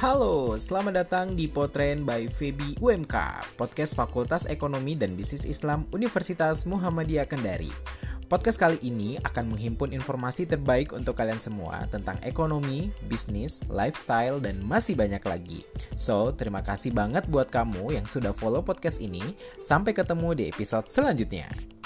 Halo, selamat datang di Potren by Febi UMK, podcast Fakultas Ekonomi dan Bisnis Islam Universitas Muhammadiyah Kendari. Podcast kali ini akan menghimpun informasi terbaik untuk kalian semua tentang ekonomi, bisnis, lifestyle, dan masih banyak lagi. So, terima kasih banget buat kamu yang sudah follow podcast ini. Sampai ketemu di episode selanjutnya.